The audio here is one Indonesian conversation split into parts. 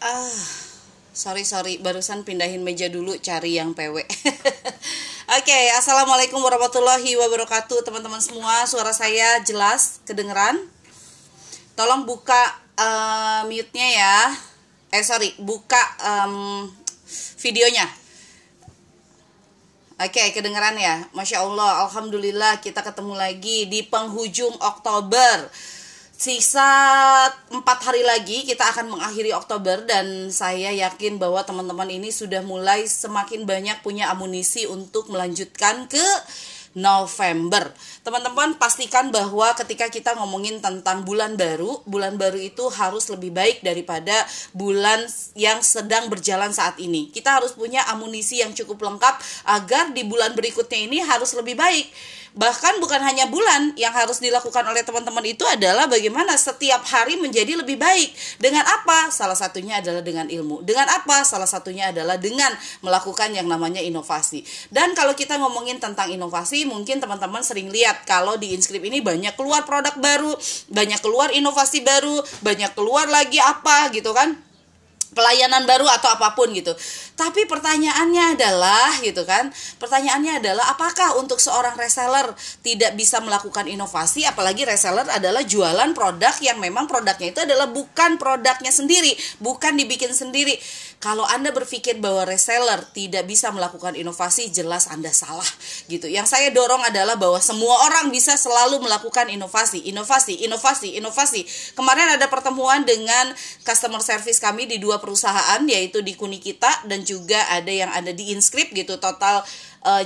Ah, sorry sorry, barusan pindahin meja dulu cari yang PW. Oke, assalamualaikum warahmatullahi wabarakatuh, teman-teman semua. Suara saya jelas, kedengeran. Tolong buka uh, mute-nya ya. Eh sorry, buka um, videonya. Oke, kedengeran ya. Masya Allah, Alhamdulillah kita ketemu lagi di penghujung Oktober sisa empat hari lagi kita akan mengakhiri Oktober dan saya yakin bahwa teman-teman ini sudah mulai semakin banyak punya amunisi untuk melanjutkan ke November. Teman-teman pastikan bahwa ketika kita ngomongin tentang bulan baru, bulan baru itu harus lebih baik daripada bulan yang sedang berjalan saat ini. Kita harus punya amunisi yang cukup lengkap agar di bulan berikutnya ini harus lebih baik bahkan bukan hanya bulan yang harus dilakukan oleh teman-teman itu adalah bagaimana setiap hari menjadi lebih baik. Dengan apa? Salah satunya adalah dengan ilmu. Dengan apa? Salah satunya adalah dengan melakukan yang namanya inovasi. Dan kalau kita ngomongin tentang inovasi mungkin teman-teman sering lihat kalau di inskrip ini banyak keluar produk baru banyak keluar inovasi baru banyak keluar lagi apa gitu kan pelayanan baru atau apa pun gitu. Tapi pertanyaannya adalah gitu kan. Pertanyaannya adalah apakah untuk seorang reseller tidak bisa melakukan inovasi apalagi reseller adalah jualan produk yang memang produknya itu adalah bukan produknya sendiri, bukan dibikin sendiri. Kalau Anda berpikir bahwa reseller tidak bisa melakukan inovasi, jelas Anda salah gitu. Yang saya dorong adalah bahwa semua orang bisa selalu melakukan inovasi, inovasi, inovasi, inovasi. Kemarin ada pertemuan dengan customer service kami di dua perusahaan yaitu di Kunikita dan juga ada yang ada di Inscript gitu. Total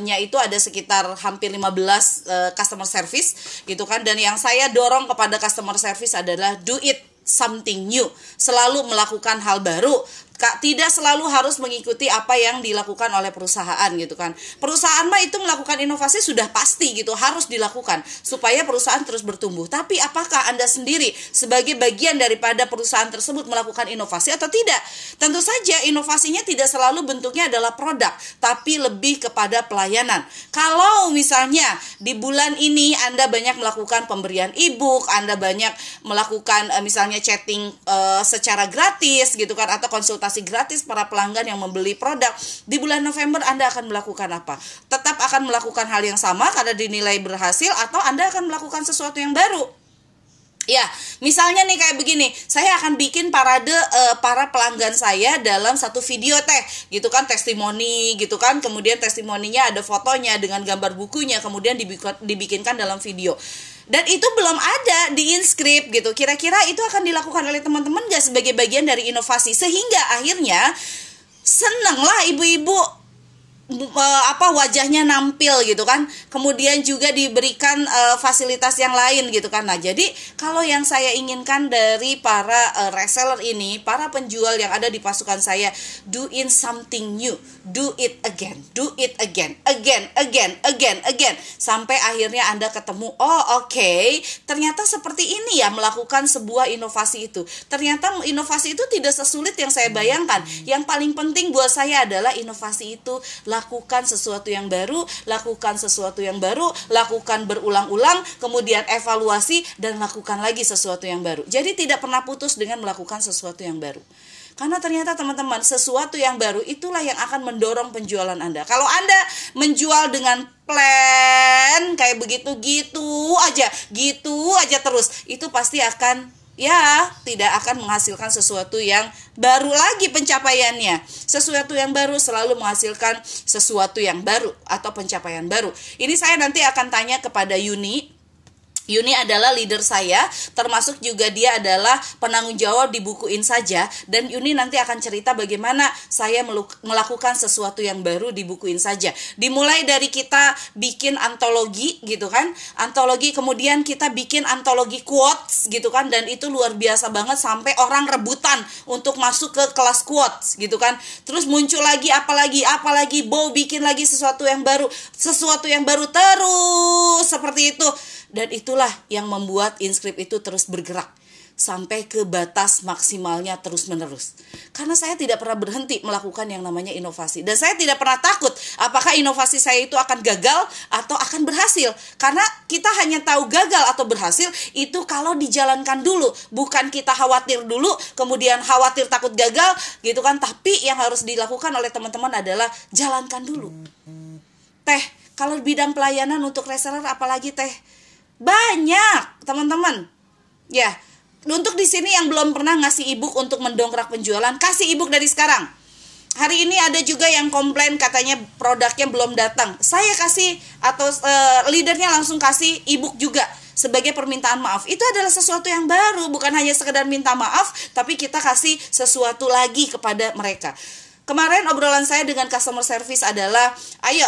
nya itu ada sekitar hampir 15 uh, eh, customer service gitu kan dan yang saya dorong kepada customer service adalah do it something new, selalu melakukan hal baru, tidak selalu harus mengikuti apa yang dilakukan oleh perusahaan gitu kan. Perusahaan mah itu melakukan inovasi sudah pasti gitu, harus dilakukan supaya perusahaan terus bertumbuh. Tapi apakah Anda sendiri sebagai bagian daripada perusahaan tersebut melakukan inovasi atau tidak? Tentu saja inovasinya tidak selalu bentuknya adalah produk, tapi lebih kepada pelayanan. Kalau misalnya di bulan ini Anda banyak melakukan pemberian e-book, Anda banyak melakukan eh, misalnya chatting uh, secara gratis gitu kan atau konsultasi konsultasi gratis para pelanggan yang membeli produk. Di bulan November Anda akan melakukan apa? Tetap akan melakukan hal yang sama karena dinilai berhasil atau Anda akan melakukan sesuatu yang baru? Ya, misalnya nih kayak begini, saya akan bikin parade uh, para pelanggan saya dalam satu video teh, gitu kan testimoni, gitu kan, kemudian testimoninya ada fotonya dengan gambar bukunya, kemudian dibikinkan dalam video dan itu belum ada di inskrip gitu. Kira-kira itu akan dilakukan oleh teman-teman gak sebagai bagian dari inovasi? Sehingga akhirnya seneng lah ibu-ibu apa wajahnya nampil gitu kan. Kemudian juga diberikan uh, fasilitas yang lain gitu kan. Nah jadi kalau yang saya inginkan dari para uh, reseller ini para penjual yang ada di pasukan saya do in something new. Do it again. Do it again. Again again again again. Sampai akhirnya anda ketemu oh oke. Okay, ternyata seperti ini ya melakukan sebuah inovasi itu. Ternyata inovasi itu tidak sesulit yang saya bayangkan. Yang paling penting buat saya adalah inovasi itu lakukan sesuatu yang baru, lakukan sesuatu yang baru, lakukan berulang-ulang, kemudian evaluasi dan lakukan lagi sesuatu yang baru. Jadi tidak pernah putus dengan melakukan sesuatu yang baru. Karena ternyata teman-teman, sesuatu yang baru itulah yang akan mendorong penjualan Anda. Kalau Anda menjual dengan plan kayak begitu gitu aja, gitu aja terus, itu pasti akan ya tidak akan menghasilkan sesuatu yang baru lagi pencapaiannya. Sesuatu yang baru selalu menghasilkan sesuatu yang baru atau pencapaian baru. Ini saya nanti akan tanya kepada Yuni Yuni adalah leader saya, termasuk juga dia adalah penanggung jawab di bukuin saja dan Yuni nanti akan cerita bagaimana saya melakukan sesuatu yang baru di bukuin saja. Dimulai dari kita bikin antologi gitu kan, antologi kemudian kita bikin antologi quotes gitu kan dan itu luar biasa banget sampai orang rebutan untuk masuk ke kelas quotes gitu kan. Terus muncul lagi apalagi apalagi Bo bikin lagi sesuatu yang baru, sesuatu yang baru terus seperti itu dan itulah yang membuat inskrip itu terus bergerak sampai ke batas maksimalnya terus-menerus. Karena saya tidak pernah berhenti melakukan yang namanya inovasi dan saya tidak pernah takut apakah inovasi saya itu akan gagal atau akan berhasil. Karena kita hanya tahu gagal atau berhasil itu kalau dijalankan dulu, bukan kita khawatir dulu kemudian khawatir takut gagal gitu kan. Tapi yang harus dilakukan oleh teman-teman adalah jalankan dulu. Teh, kalau bidang pelayanan untuk reseller apalagi teh? Banyak, teman-teman. Ya, untuk di sini yang belum pernah ngasih ebook untuk mendongkrak penjualan, kasih ebook dari sekarang. Hari ini ada juga yang komplain katanya produknya belum datang. Saya kasih atau uh, leadernya langsung kasih ebook juga sebagai permintaan maaf. Itu adalah sesuatu yang baru, bukan hanya sekedar minta maaf, tapi kita kasih sesuatu lagi kepada mereka. Kemarin obrolan saya dengan customer service adalah, ayo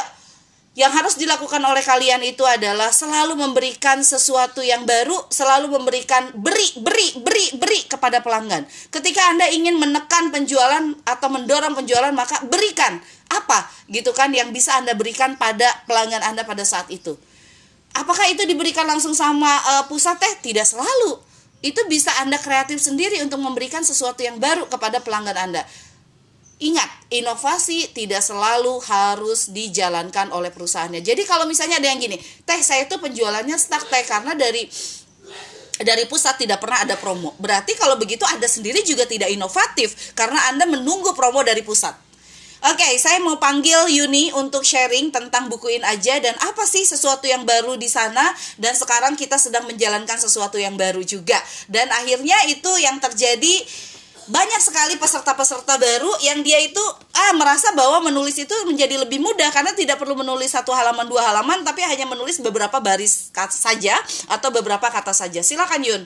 yang harus dilakukan oleh kalian itu adalah selalu memberikan sesuatu yang baru, selalu memberikan beri, beri, beri, beri kepada pelanggan. Ketika Anda ingin menekan penjualan atau mendorong penjualan, maka berikan apa gitu kan yang bisa Anda berikan pada pelanggan Anda pada saat itu. Apakah itu diberikan langsung sama uh, pusat teh? Tidak selalu. Itu bisa Anda kreatif sendiri untuk memberikan sesuatu yang baru kepada pelanggan Anda. Ingat, inovasi tidak selalu harus dijalankan oleh perusahaannya. Jadi kalau misalnya ada yang gini, teh saya itu penjualannya stuck teh karena dari dari pusat tidak pernah ada promo. Berarti kalau begitu Anda sendiri juga tidak inovatif karena Anda menunggu promo dari pusat. Oke, okay, saya mau panggil Yuni untuk sharing tentang bukuin aja dan apa sih sesuatu yang baru di sana dan sekarang kita sedang menjalankan sesuatu yang baru juga. Dan akhirnya itu yang terjadi banyak sekali peserta-peserta baru yang dia itu ah merasa bahwa menulis itu menjadi lebih mudah karena tidak perlu menulis satu halaman dua halaman tapi hanya menulis beberapa baris kata saja atau beberapa kata saja. Silakan Yun.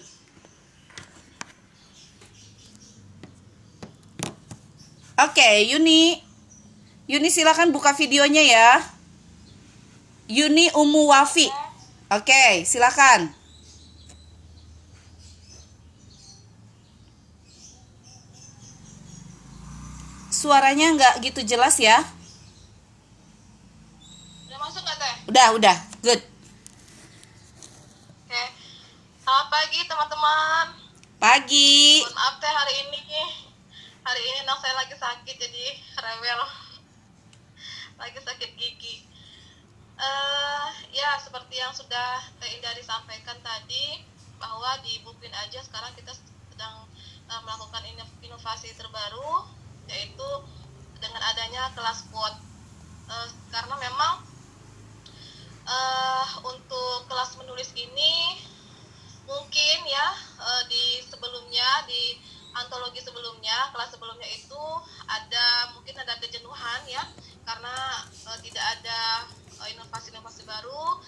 Oke, okay, Yuni. Yuni silakan buka videonya ya. Yuni Umu Wafi. Oke, okay, silakan. Suaranya nggak gitu jelas ya. Udah masuk nggak teh? Udah, udah, good. Oke, selamat pagi teman-teman. Pagi. Mohon maaf teh hari ini, hari ini anak saya lagi sakit jadi rewel, lagi sakit gigi. Uh, ya seperti yang sudah Teh Indah disampaikan tadi bahwa di Bukin aja sekarang kita sedang uh, melakukan inovasi terbaru yaitu dengan adanya kelas quote uh, karena memang uh, untuk kelas menulis ini mungkin ya uh, di sebelumnya di antologi sebelumnya kelas sebelumnya itu ada mungkin ada kejenuhan ya karena uh, tidak ada inovasi-inovasi baru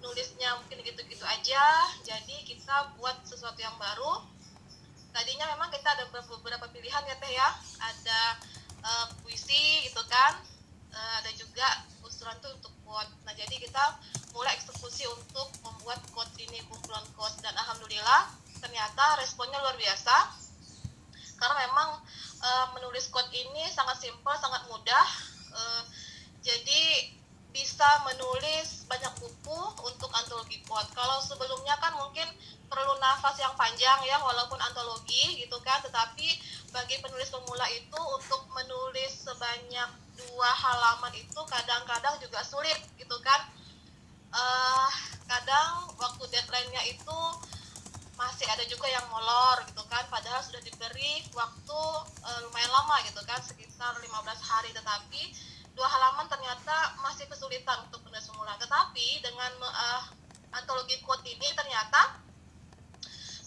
nulisnya mungkin gitu-gitu aja jadi kita buat sesuatu yang baru tadinya memang kita ada beberapa pilihan ya teh ya. Ada uh, puisi gitu kan. Uh, ada juga usulan tuh untuk quote. Nah jadi kita mulai eksekusi untuk membuat quote ini kumpulan quote. Dan alhamdulillah ternyata responnya luar biasa. Karena memang uh, menulis quote ini sangat simpel sangat mudah. Uh, jadi bisa menulis banyak buku untuk antologi quote. Kalau sebelumnya kan mungkin perlu nafas yang panjang ya walaupun antologi gitu kan, tetapi bagi penulis pemula itu untuk menulis sebanyak dua halaman itu kadang-kadang juga sulit gitu kan. Uh, kadang waktu deadline-nya itu masih ada juga yang molor gitu kan padahal sudah diberi waktu uh, lumayan lama gitu kan sekitar 15 hari tetapi dua halaman ternyata masih kesulitan untuk penulis semula. Tetapi dengan uh, antologi quote ini ternyata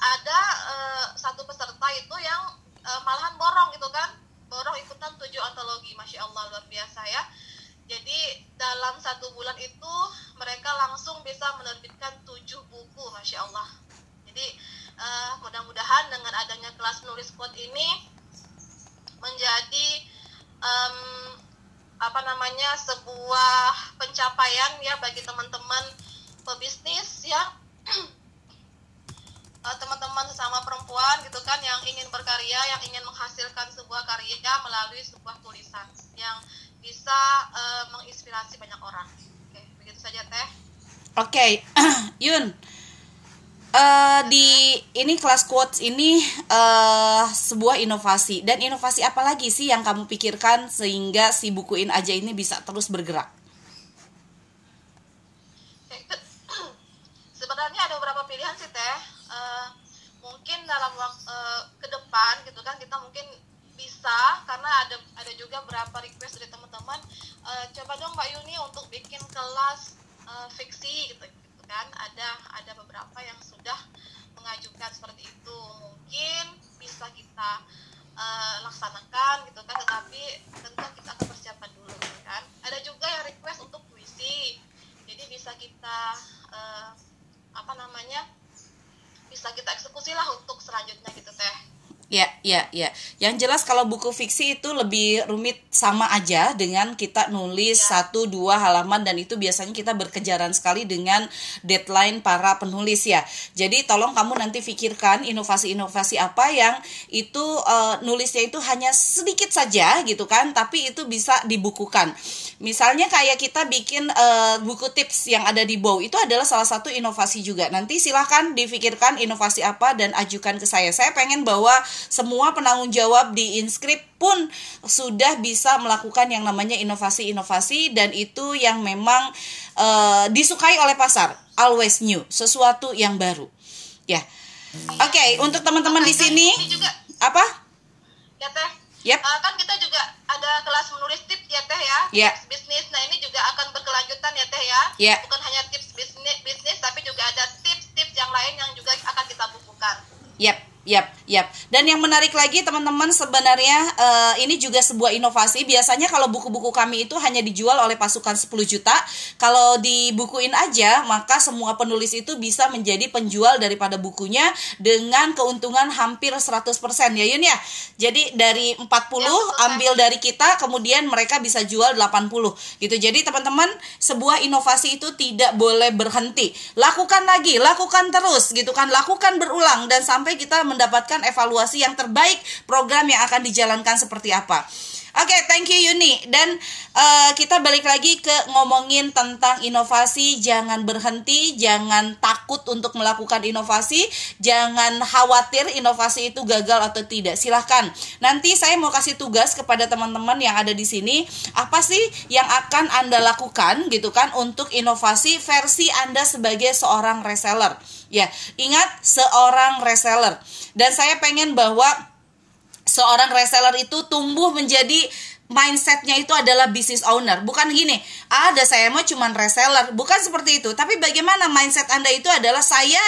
ada uh, satu peserta itu yang uh, malahan borong gitu kan, borong ikutan tujuh antologi, masya Allah luar biasa ya. Jadi dalam satu bulan itu mereka langsung bisa menerbitkan tujuh buku, masya Allah. Jadi uh, mudah-mudahan dengan adanya kelas menulis quote ini menjadi um, apa namanya sebuah pencapaian ya bagi teman-teman pebisnis ya eh, teman-teman sesama perempuan gitu kan yang ingin berkarya yang ingin menghasilkan sebuah karya melalui sebuah tulisan yang bisa uh, menginspirasi banyak orang. Oke begitu saja teh. Oke Yun. Uh, di ini kelas quotes ini uh, sebuah inovasi. Dan inovasi apa lagi sih yang kamu pikirkan sehingga si bukuin aja ini bisa terus bergerak? Sebenarnya ada beberapa pilihan sih teh. Uh, mungkin dalam waktu uh, ke depan gitu kan kita mungkin bisa karena ada ada juga beberapa request dari teman-teman uh, coba dong Mbak Yuni untuk bikin kelas uh, fiksi gitu kan. Ada ada beberapa yang sudah mengajukan seperti itu. Mungkin bisa kita uh, laksanakan gitu kan tetapi tentu kita akan persiapan dulu gitu kan ada juga yang request untuk puisi jadi bisa kita uh, apa namanya bisa kita eksekusi lah untuk selanjutnya gitu teh Ya, ya, ya. Yang jelas kalau buku fiksi itu lebih rumit sama aja dengan kita nulis ya. satu dua halaman dan itu biasanya kita berkejaran sekali dengan deadline para penulis ya. Jadi tolong kamu nanti pikirkan inovasi-inovasi apa yang itu uh, nulisnya itu hanya sedikit saja gitu kan, tapi itu bisa dibukukan. Misalnya kayak kita bikin uh, buku tips yang ada di bawah itu adalah salah satu inovasi juga. Nanti silahkan difikirkan inovasi apa dan ajukan ke saya. Saya pengen bawa semua penanggung jawab di inskrip pun sudah bisa melakukan yang namanya inovasi-inovasi dan itu yang memang uh, disukai oleh pasar. Always new sesuatu yang baru. Ya. Oke okay, untuk teman-teman di sini apa? Ya teh. Yep. uh, kan kita juga ada kelas menulis tips ya teh ya. Yeah. tips bisnis. Nah ini juga akan berkelanjutan ya teh ya. Yeah. bukan hanya tips bisnis bisnis tapi juga ada tips-tips yang lain yang juga akan kita bukukan. Yep Yap, yap. Dan yang menarik lagi teman-teman sebenarnya uh, ini juga sebuah inovasi. Biasanya kalau buku-buku kami itu hanya dijual oleh pasukan 10 juta. Kalau dibukuin aja, maka semua penulis itu bisa menjadi penjual daripada bukunya dengan keuntungan hampir 100% ya Yun ya. Jadi dari 40 ya, ambil dari kita, kemudian mereka bisa jual 80 gitu. Jadi teman-teman, sebuah inovasi itu tidak boleh berhenti. Lakukan lagi, lakukan terus gitu kan. Lakukan berulang dan sampai kita mendapatkan evaluasi yang terbaik program yang akan dijalankan seperti apa. Oke, okay, thank you Yuni. Dan uh, kita balik lagi ke ngomongin tentang inovasi. Jangan berhenti, jangan takut untuk melakukan inovasi, jangan khawatir inovasi itu gagal atau tidak. Silahkan. Nanti saya mau kasih tugas kepada teman-teman yang ada di sini. Apa sih yang akan anda lakukan, gitu kan, untuk inovasi versi anda sebagai seorang reseller? Ya, ingat seorang reseller. Dan saya pengen bahwa seorang reseller itu tumbuh menjadi mindsetnya itu adalah business owner. Bukan gini ada saya mau cuman reseller. Bukan seperti itu. Tapi bagaimana mindset anda itu adalah saya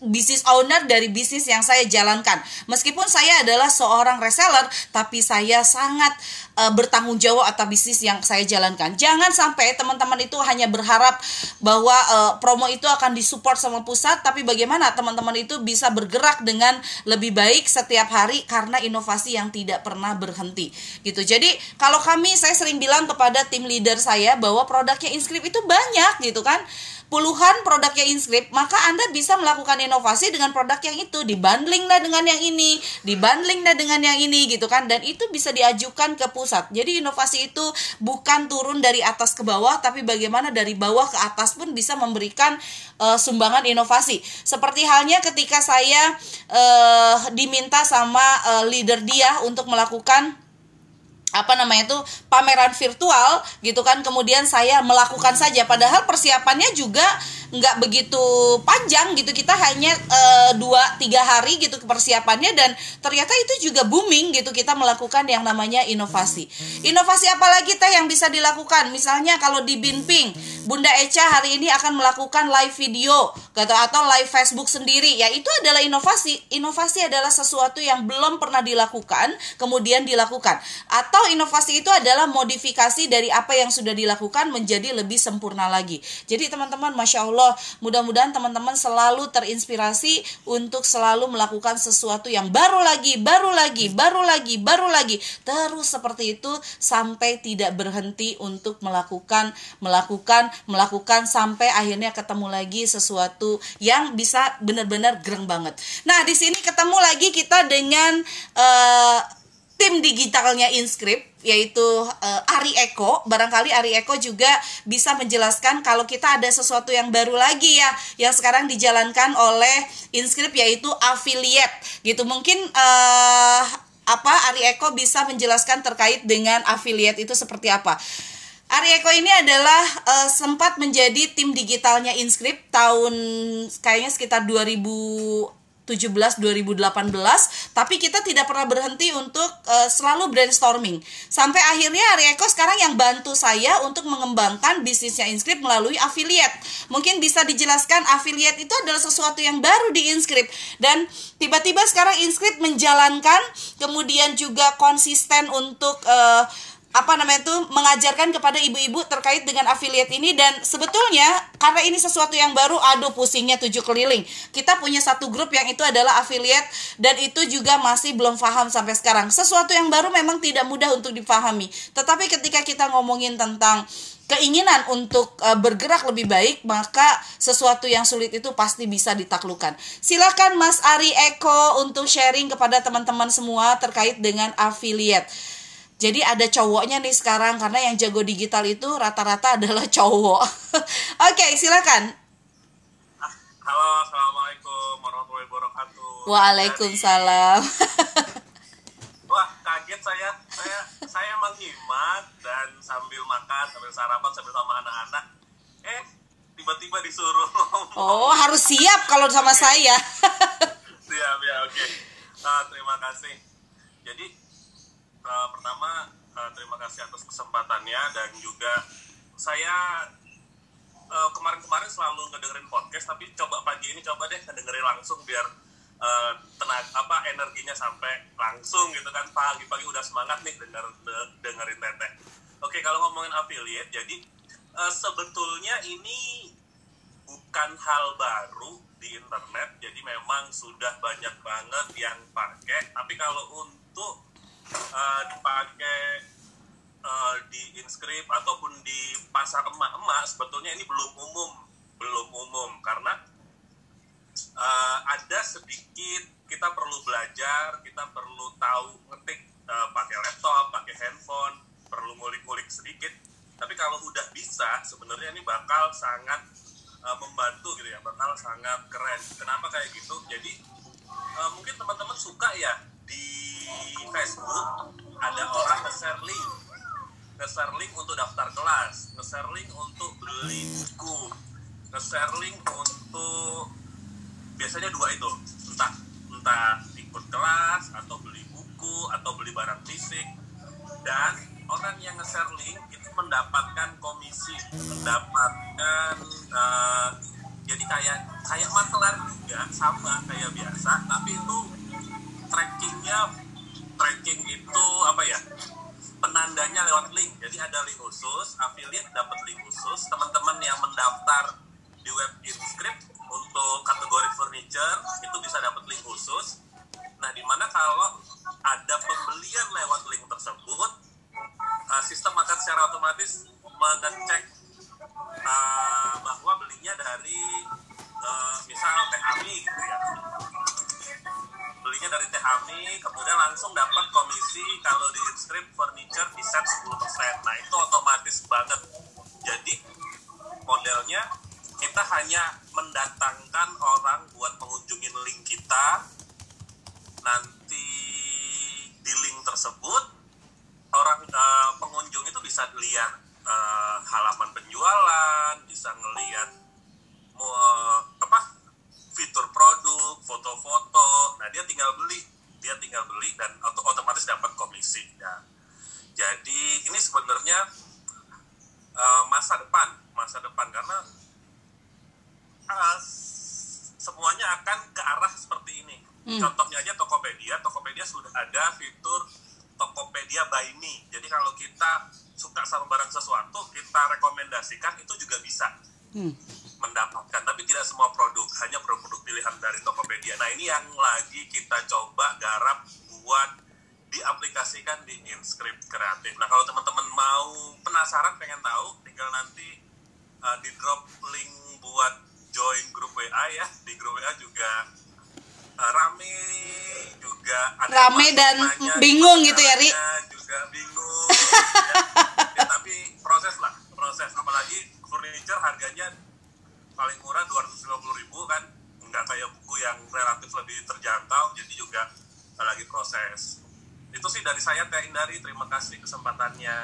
bisnis owner dari bisnis yang saya jalankan. Meskipun saya adalah seorang reseller, tapi saya sangat uh, bertanggung jawab atas bisnis yang saya jalankan. Jangan sampai teman-teman itu hanya berharap bahwa uh, promo itu akan disupport sama pusat, tapi bagaimana teman-teman itu bisa bergerak dengan lebih baik setiap hari karena inovasi yang tidak pernah berhenti. Gitu. Jadi kalau kami saya sering bilang kepada tim leader saya bahwa produknya Inscript itu banyak gitu kan puluhan produknya Inscript, maka Anda bisa melakukan inovasi dengan produk yang itu, dibundling lah dengan yang ini, dibundling lah dengan yang ini gitu kan, dan itu bisa diajukan ke pusat. Jadi inovasi itu bukan turun dari atas ke bawah, tapi bagaimana dari bawah ke atas pun bisa memberikan uh, sumbangan inovasi. Seperti halnya ketika saya uh, diminta sama uh, leader dia untuk melakukan apa namanya itu pameran virtual gitu kan kemudian saya melakukan saja. Padahal persiapannya juga nggak begitu panjang gitu kita hanya e, dua tiga hari gitu persiapannya dan ternyata itu juga booming gitu kita melakukan yang namanya inovasi. Inovasi apa lagi teh yang bisa dilakukan? Misalnya kalau di Binping Bunda Echa hari ini akan melakukan live video gitu atau live Facebook sendiri. Ya itu adalah inovasi. Inovasi adalah sesuatu yang belum pernah dilakukan kemudian dilakukan. Atau inovasi itu adalah modifikasi dari apa yang sudah dilakukan menjadi lebih sempurna lagi jadi teman-teman masya Allah. Mudah-mudahan teman-teman selalu terinspirasi untuk selalu melakukan sesuatu yang baru lagi, baru lagi, baru lagi, baru lagi. Terus seperti itu sampai tidak berhenti untuk melakukan, melakukan, melakukan sampai akhirnya ketemu lagi sesuatu yang bisa benar-benar gereng banget. Nah, di sini ketemu lagi kita dengan uh, tim digitalnya Inscript yaitu uh, Ari Eko. Barangkali Ari Eko juga bisa menjelaskan kalau kita ada sesuatu yang baru lagi ya yang sekarang dijalankan oleh Inscript yaitu affiliate gitu. Mungkin uh, apa Ari Eko bisa menjelaskan terkait dengan affiliate itu seperti apa. Ari Eko ini adalah uh, sempat menjadi tim digitalnya Inscript tahun kayaknya sekitar 2000 2017 2018 tapi kita tidak pernah berhenti untuk uh, selalu brainstorming. Sampai akhirnya Arieko sekarang yang bantu saya untuk mengembangkan bisnisnya Inscript melalui affiliate. Mungkin bisa dijelaskan affiliate itu adalah sesuatu yang baru di Inscript. Dan tiba-tiba sekarang Inscript menjalankan kemudian juga konsisten untuk uh, apa namanya itu mengajarkan kepada ibu-ibu terkait dengan affiliate ini dan sebetulnya karena ini sesuatu yang baru aduh pusingnya tujuh keliling. Kita punya satu grup yang itu adalah affiliate dan itu juga masih belum paham sampai sekarang. Sesuatu yang baru memang tidak mudah untuk dipahami tetapi ketika kita ngomongin tentang keinginan untuk uh, bergerak lebih baik maka sesuatu yang sulit itu pasti bisa ditaklukkan silakan Mas Ari Eko untuk sharing kepada teman-teman semua terkait dengan affiliate jadi ada cowoknya nih sekarang karena yang jago digital itu rata-rata adalah cowok. Oke, okay, silakan. Halo, assalamualaikum warahmatullahi wabarakatuh. Waalaikumsalam. Wah, kaget saya. Saya saya menyimak dan sambil makan, sambil sarapan, sambil sama anak-anak. Eh, tiba-tiba disuruh Oh, harus siap kalau sama saya. siap ya, oke. Okay. Nah, terima kasih. Jadi uh, pertama uh, terima kasih atas kesempatannya dan juga saya uh, kemarin-kemarin selalu ngedengerin podcast tapi coba pagi ini coba deh ngedengerin langsung biar uh, tenaga apa energinya sampai langsung gitu kan. Pagi-pagi udah semangat nih denger de, dengerin teteh. Oke kalau ngomongin affiliate jadi uh, sebetulnya ini bukan hal baru di internet. Jadi memang sudah banyak banget yang pakai. Tapi kalau untuk uh, dipakai uh, di inskrip ataupun di pasar emak-emak sebetulnya ini belum umum belum umum. Karena uh, ada sedikit kita perlu belajar kita perlu tahu ngetik uh, pakai laptop pakai handphone perlu ngulik-ngulik sedikit. Tapi kalau udah bisa sebenarnya ini bakal sangat uh, membantu gitu ya bakal sangat keren. Kenapa kayak gitu? Jadi uh, mungkin teman-teman suka ya di Facebook ada orang nge-share link. Nge-share link untuk daftar kelas. Nge-share link untuk beli buku. Nge-share link untuk biasanya dua itu. Entah entah ikut kelas atau beli buku atau beli barang fisik. Dan orang yang nge-share link itu mendapatkan komisi. Mendapatkan uh, jadi kayak kayak maklar juga sama kayak biasa. Tapi itu trackingnya tracking itu apa ya penandanya lewat link. Jadi ada link khusus affiliate dapat link khusus. Teman-teman yang mendaftar di web inscript untuk kategori furniture itu bisa dapat link khusus. Nah di mana kalau ada pembelian lewat link tersebut uh, sistem akan secara otomatis mengecek uh, bahwa belinya dari uh, misal teh gitu ya belinya dari Tehami kemudian langsung dapat komisi kalau di strip furniture di set 10% nah itu otomatis banget. Jadi modelnya kita hanya mendatangkan orang buat mengunjungi link kita nanti di link tersebut orang uh, pengunjung itu bisa lihat uh, halaman penjualan bisa ngelihat uh, apa fitur produk, foto-foto. Nah, dia tinggal beli, dia tinggal beli dan otomatis dapat komisi ya. Jadi ini sebenarnya uh, masa depan, masa depan karena uh, semuanya akan ke arah seperti ini. Hmm. Contohnya aja Tokopedia, Tokopedia sudah ada fitur Tokopedia by me. Jadi kalau kita suka sama barang sesuatu, kita rekomendasikan itu juga bisa. Hmm mendapatkan tapi tidak semua produk hanya produk-produk pilihan dari Tokopedia nah ini yang lagi kita coba garap buat diaplikasikan di Inscript Kreatif nah kalau teman-teman mau penasaran pengen tahu tinggal nanti uh, di drop link buat join grup WA ya di grup WA juga uh, rame juga ada Rame dan bingung gitu ya, Ri? juga bingung ya. Ya, tapi proses lah proses apalagi furniture harganya paling murah 250.000 ribu kan. Nggak kayak buku yang relatif lebih terjangkau jadi juga lagi proses. Itu sih dari saya Teh Indari. Terima kasih kesempatannya.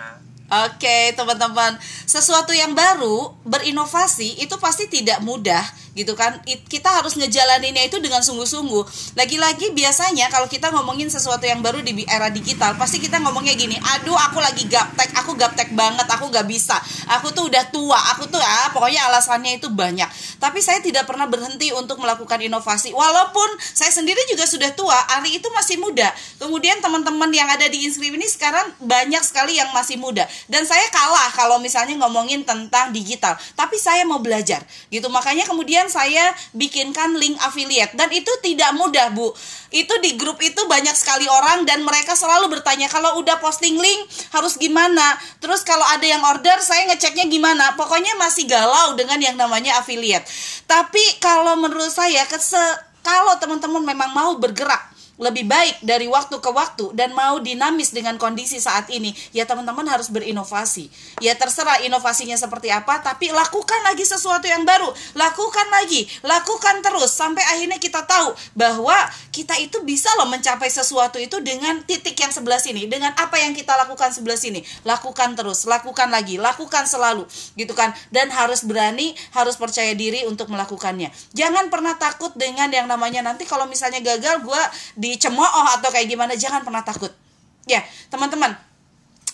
Oke, teman-teman, sesuatu yang baru berinovasi itu pasti tidak mudah, gitu kan? It- Kita harus ngejalaninnya itu dengan sungguh-sungguh. Lagi-lagi biasanya kalau kita ngomongin sesuatu yang baru di era digital, pasti kita ngomongnya gini, "Aduh, aku lagi gaptek, aku gaptek banget, aku gak bisa. Aku tuh udah tua, aku tuh ah, pokoknya alasannya itu banyak." Tapi saya tidak pernah berhenti untuk melakukan inovasi. Walaupun saya sendiri juga sudah tua, Ari itu masih muda. Kemudian teman-teman yang ada di Inscript ini sekarang banyak sekali yang masih muda dan saya kalah kalau misalnya ngomongin tentang digital tapi saya mau belajar gitu makanya kemudian saya bikinkan link affiliate. Dan itu tidak mudah bu. Itu di grup itu banyak sekali orang dan mereka selalu bertanya kalau udah posting link harus gimana? Terus kalau ada yang order saya ngeceknya gimana? Pokoknya masih galau dengan yang namanya affiliate. Tapi kalau menurut saya kalau teman-teman memang mau bergerak lebih baik dari waktu ke waktu dan mau dinamis dengan kondisi saat ini, ya teman-teman harus berinovasi. Ya terserah inovasinya seperti apa, tapi lakukan lagi sesuatu yang baru. Lakukan lagi, lakukan terus sampai akhirnya kita tahu bahwa kita itu bisa loh mencapai sesuatu itu dengan titik yang sebelah sini, dengan apa yang kita lakukan sebelah sini. Lakukan terus, lakukan lagi, lakukan selalu, gitu kan. Dan harus berani, harus percaya diri untuk melakukannya. Jangan pernah takut dengan yang namanya nanti kalau misalnya gagal gua dicemooh atau kayak gimana jangan pernah takut. Ya teman-teman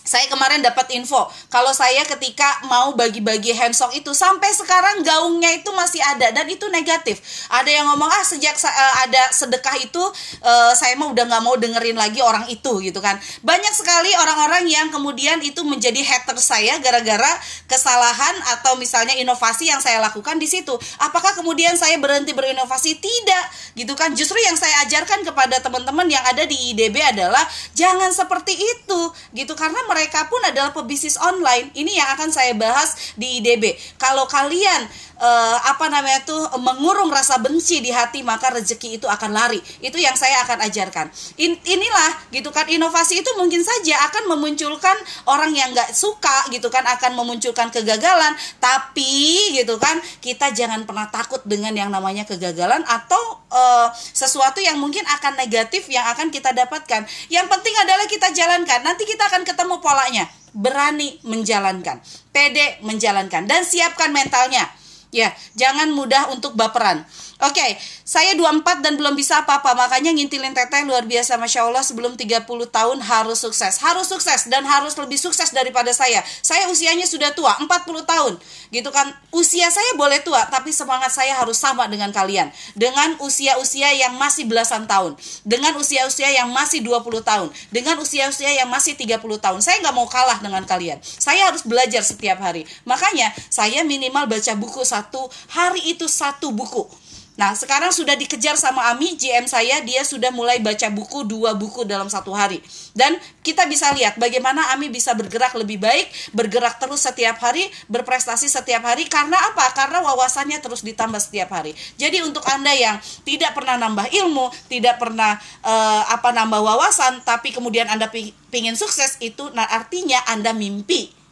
saya kemarin dapat info kalau saya ketika mau bagi-bagi handsock itu sampai sekarang gaungnya itu masih ada dan itu negatif. Ada yang ngomong ah sejak eh, ada sedekah itu eh, saya mau udah nggak mau dengerin lagi orang itu gitu kan. Banyak sekali orang-orang yang kemudian itu menjadi hater saya gara-gara kesalahan atau misalnya inovasi yang saya lakukan di situ. Apakah kemudian saya berhenti berinovasi? Tidak gitu kan. Justru yang saya ajarkan kepada teman-teman yang ada di IDB adalah jangan seperti itu gitu. Karena mereka pun adalah pebisnis online. Ini yang akan saya bahas di IDB kalau kalian eh, apa namanya tuh mengurung rasa benci di hati maka rezeki itu akan lari. Itu yang saya akan ajarkan. In- inilah gitu kan inovasi itu mungkin saja akan memunculkan orang yang nggak suka gitu kan akan memunculkan kegagalan. Tapi gitu kan kita jangan pernah takut dengan yang namanya kegagalan atau eh, sesuatu yang mungkin akan negatif yang akan kita dapatkan. Yang penting adalah kita jalankan. Nanti kita akan ketemu polanya. Berani menjalankan. Pede menjalankan. Dan siapkan mentalnya Ya, jangan mudah untuk baperan. Oke, saya 24 dan belum bisa apa-apa, makanya ngintilin teteh luar biasa Masya Allah sebelum 30 tahun harus sukses. Harus sukses dan harus lebih sukses daripada saya. Saya usianya sudah tua, 40 tahun. Gitu kan, usia saya boleh tua, tapi semangat saya harus sama dengan kalian. Dengan usia-usia yang masih belasan tahun. Dengan usia-usia yang masih 20 tahun. Dengan usia-usia yang masih 30 tahun. Saya nggak mau kalah dengan kalian. Saya harus belajar setiap hari. Makanya saya minimal baca buku satu hari itu satu buku. Nah, sekarang sudah dikejar sama Ami, GM saya, dia sudah mulai baca buku, dua buku dalam satu hari. Dan kita bisa lihat bagaimana Ami bisa bergerak lebih baik, bergerak terus setiap hari, berprestasi setiap hari. Karena apa? Karena wawasannya terus ditambah setiap hari. Jadi untuk Anda yang tidak pernah nambah ilmu, tidak pernah eh, apa nambah wawasan, tapi kemudian Anda pi- pingin sukses, itu artinya Anda mimpi.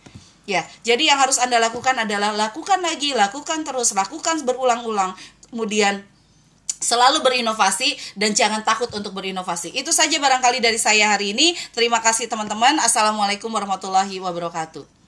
Ya, jadi yang harus Anda lakukan adalah lakukan lagi, lakukan terus, lakukan berulang-ulang. Kemudian selalu berinovasi dan jangan takut untuk berinovasi. Itu saja barangkali dari saya hari ini. Terima kasih teman-teman. Assalamualaikum warahmatullahi wabarakatuh.